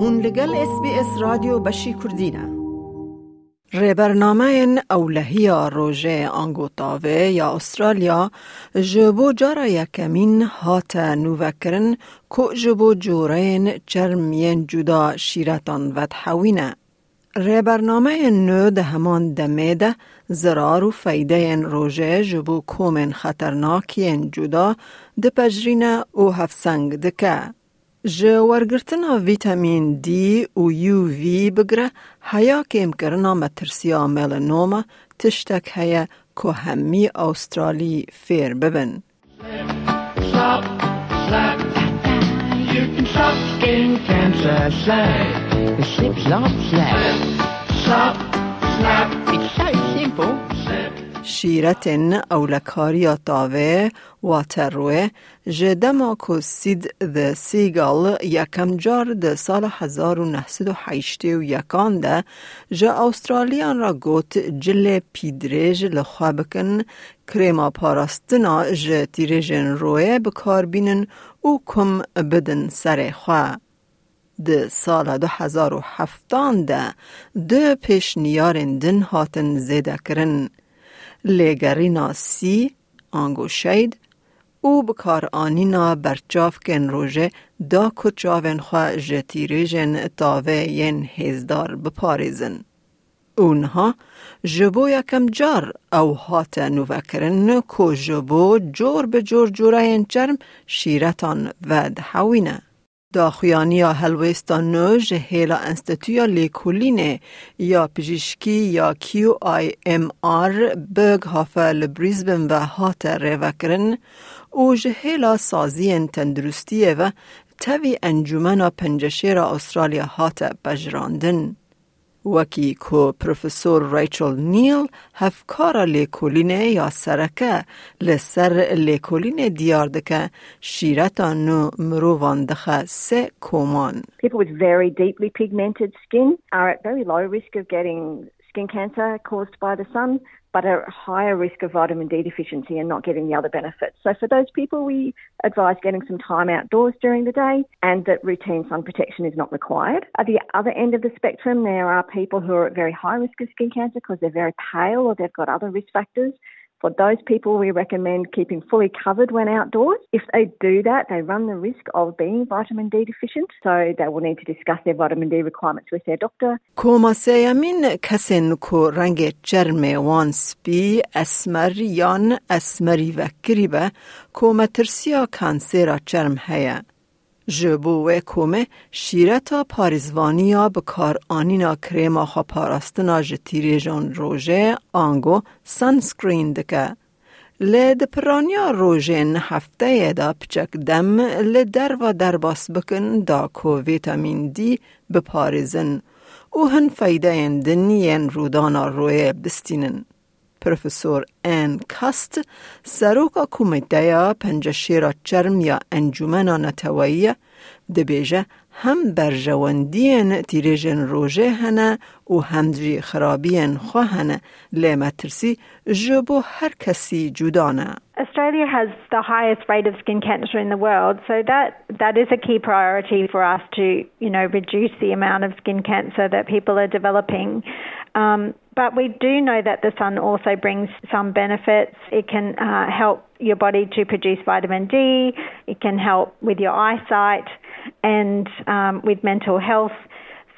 هون لگل اس بی اس رادیو بشی کردینه ربرنامه اولهی روژه آنگوتاوه یا استرالیا جبو جارا یکمین هات نوکرن که جبو جورین چرمین جدا شیرتان و تحوینه. ربرنامه نو ده همان دمیده زرار و فیده روژه جبو کومن خطرناکین جدا ده پجرین او هفسنگ دکه. جه ورگرتنا ویتامین دی و یو وی بگره هیا کم کرنا مترسیا ملنوما تشتک هیا که همی استرالی فیر ببن. Slap, slap, you can stop skin cancer. Slap. Slap, slap, it's so simple. Slap. شیرتن اولکاری تاوه و تروه جدما کو سید ده سیگال یکم جار ده سال 1908 و یکان ده جا استرالیان را گوت جل پیدریج لخوا بکن کریما پاراستنا جه تیریجن روه بکار بینن او کم بدن سر خواه. ده سال 2007 ده دو پیش نیارن دن هاتن زیده کرن. لگرینا سی آنگو شید او بکار آنینا برچاف کن روژه دا کچاون خواه جتیریجن تاوه ین هزدار بپاریزن. اونها جبو یکم جار او هات نوکرن کو جبو جور به جور جورین چرم شیرتان ود حوینه. داخویانی نو جهیلا انستیتویا لیکولینه یا پزشکی یا کیو آی ام آر بگ هافه لبریزبن و هات ریوکرن او جهیلا سازی تندرستیه و تاوی انجومنا پنجشیر استرالیا هات بجراندن. وکی کو پروفسور ریچل نیل هفکار لیکولینه یا سرکه لسر لیکولینه دیار دکه شیرتا نو مرووان دخه سه کومان. People with very deeply pigmented skin are at very low risk of getting skin cancer caused by the sun, but at higher risk of vitamin D deficiency and not getting the other benefits. So for those people, we advise getting some time outdoors during the day and that routine sun protection is not required. At the other end of the spectrum, there are people who are at very high risk of skin cancer because they're very pale or they've got other risk factors. For those people, we recommend keeping fully covered when outdoors. If they do that, they run the risk of being vitamin D deficient, so they will need to discuss their vitamin D requirements with their doctor. کوما سیامین کسین کو رنگ چرم وان سپی اسمر یان اسمری و کریبه کوما ترسیا کانسیرا چرم هیا. جبو و کومه شیرتا پاریزوانیا بکار آنینا کریما خوا پاراستنا جتیری جان روژه آنگو سنسکرین دکه. لد پرانیا روژن هفته دا پچک دم و در باس بکن دا کو ویتامین دی بپاریزن او هن فایده دنین رودانا روی بستینن. پروفسور ان کاست سروکا کمیته پنجشیرا چرم یا انجومنا نتوایی دبیجه هم برجواندین تیریجن روژه هنه و هم جی خرابین خواهنه لیمه ترسی جبو هر کسی جدانه. Australia has the highest rate of skin cancer in the world, so that that is a key priority for us to, you know, reduce the amount of skin cancer that people are developing. Um, but we do know that the sun also brings some benefits. It can uh, help your body to produce vitamin D. It can help with your eyesight and um, with mental health.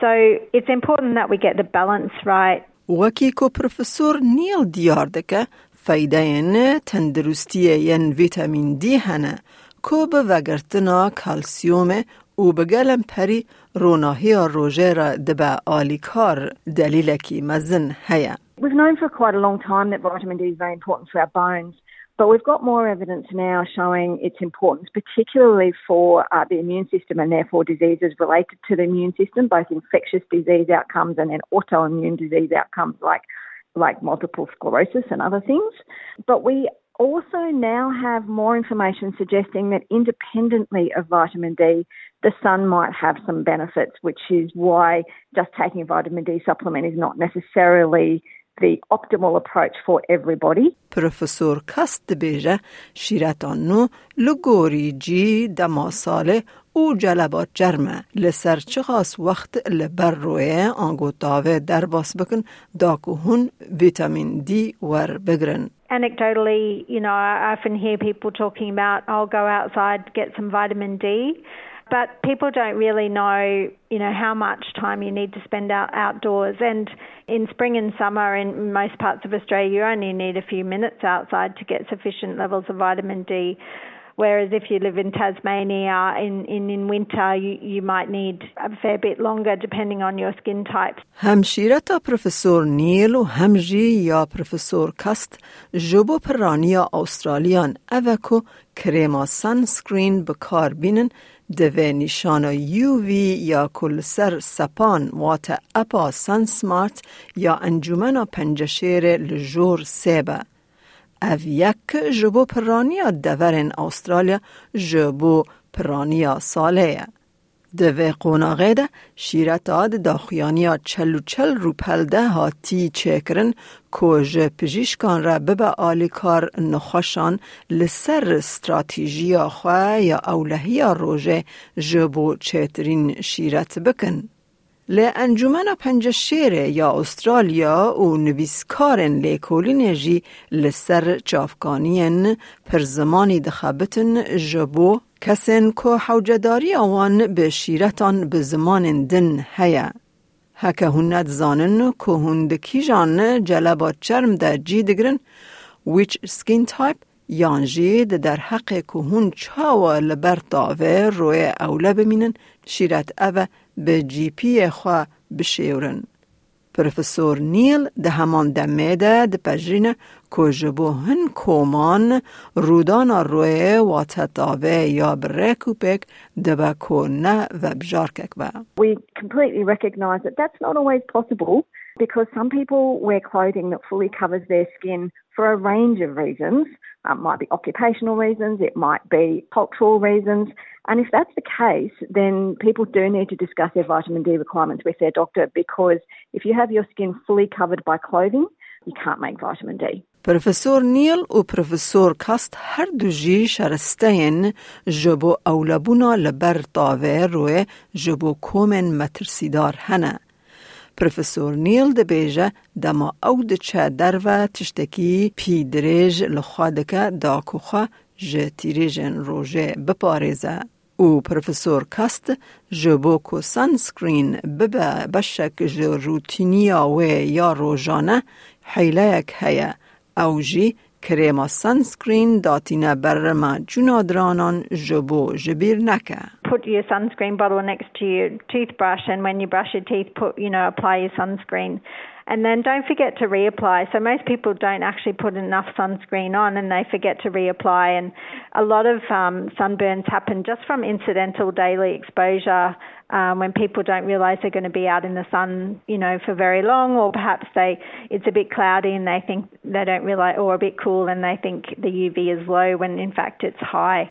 So it's important that we get the balance right. Wakiko professor Neil Diardeke دیار دکه فایده این تندرستی ین ویتامین دی هنه کو به وگرتنا کالسیوم او بگلم پری روناهی روژه را دبه آلی کار دلیلکی مزن هیا. We've known for quite a long time that vitamin D is very important for our bones, but we've got more evidence now showing its importance, particularly for uh, the immune system and therefore diseases related to the immune system, both infectious disease outcomes and then autoimmune disease outcomes like like multiple sclerosis and other things. But we also now have more information suggesting that independently of vitamin D, the sun might have some benefits, which is why just taking a vitamin D supplement is not necessarily the optimal approach for everybody. پروفسور کست بیجه شیرتانو لگوری جی دما ساله او جلبات جرمه لسر چخاس وقت لبر روی آنگو تاوه در باس بکن داکو هون ویتامین دی ور بگرن. Anecdotally, you know, I often hear people talking about, I'll go outside, get some vitamin D. But people don't really know, you know, how much time you need to spend out outdoors. And in spring and summer, in most parts of Australia, you only need a few minutes outside to get sufficient levels of vitamin D. Whereas if you live in Tasmania in, in, in winter, you, you might need a fair bit longer depending on your skin type. همشیرتا پروفسور نیل و همجی یا پروفسور کست جبو پرانیا استرالیان اوکو کرما سانسکرین بکار بینن دوه نشان یو وی یا کل سر سپان وات اپا سن سمارت یا انجومن پنجشیر لجور سیبه. او یک جبو پرانیا دورن استرالیا جبو پرانیا ساله دوی قوناغه ده شیرت آد داخیانیا چلو چل رو پلده هاتی چکرن کوژ پجیشکان را ببه آلی کار نخوشان لسر استراتیجی خواه یا اولهی روژه جبو چترین شیرت بکن. لی انجمن پنج شیر یا استرالیا و نویسکارن لی کولین جی لسر چافکانین پر زمانی دخابتن جبو کسین که حوجداری آوان به شیرتان به زمان دن هیا. هکه هنت زانن که هندکی جان جلبات چرم در جی دگرن which skin type یان جی در حق که هن چاوا لبر تاوه روی اوله بمینن شیرت اوه به جی پی خوا بشیورن. پروفسور نیل ده همان دمه ده ده پجرین که جبو هن کومان رودان روی و تتاوه یا بره کوپک ده با نه و بجارکک با. We completely recognize that that's not always possible because some people wear clothing that fully covers their skin for a range of reasons. Um, it might be occupational reasons, it might be cultural reasons. And if that's the case, then people do need to discuss their vitamin D requirements with their doctor because if you have your skin fully covered by clothing, you can't make vitamin D. پروفسور نیل و پروفسور کاست هر دو جی شرستین جبو اولبونا لبر تاوه روی جبو کومن مترسیدار هنه. پروفسور نیل ده بیجه دما او چه در و تشتکی پی دریج لخوا دکه دا کخوا جه تیریجن روژه بپارزه. او پروفسور کاست جبو کو سانسکرین ببه بشک جو روتینیا و یا روژانه حیله یک هیه او جی کرما سانسکرین داتینه برما جنادرانان جبو جبیر نکه. Put your sunscreen bottle next to your toothbrush and when you brush your teeth, put, you know, apply your sunscreen. And then don't forget to reapply. So most people don't actually put enough sunscreen on and they forget to reapply. And a lot of um, sunburns happen just from incidental daily exposure um, when people don't realise they're going to be out in the sun, you know, for very long, or perhaps they it's a bit cloudy and they think they don't realise, or a bit cool and they think the UV is low when in fact it's high.